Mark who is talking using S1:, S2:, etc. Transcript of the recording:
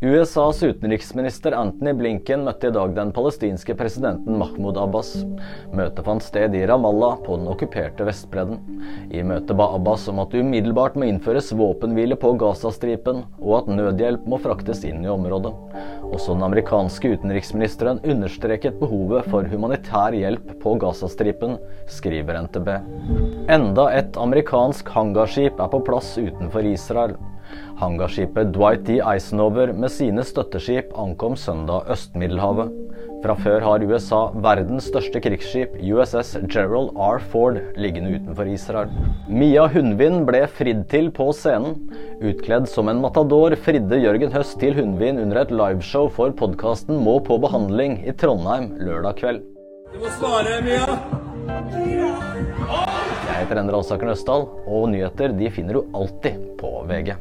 S1: USAs utenriksminister Anthony Blinken møtte i dag den palestinske presidenten Mahmoud Abbas. Møtet fant sted i Ramallah på den okkuperte Vestbredden. I møtet ba Abbas om at det umiddelbart må innføres våpenhvile på Gazastripen, og at nødhjelp må fraktes inn i området. Også den amerikanske utenriksministeren understreket behovet for humanitær hjelp på Gazastripen, skriver NTB. Enda et amerikansk hangarskip er på plass utenfor Israel. Hangarskipet Dwight D. Eisenhower med sine støtteskip ankom søndag Øst-Middelhavet. Fra før har USA verdens største krigsskip, USS Gerald R. Ford, liggende utenfor Israel. Mia Hundvin ble fridd til på scenen. Utkledd som en matador fridde Jørgen Høst til Hundvin under et liveshow for podkasten Må på behandling i Trondheim lørdag kveld.
S2: Du må svare, Mia.
S1: Jeg heter Endre Alsaker Nøsdal, og nyheter de finner du alltid på VG.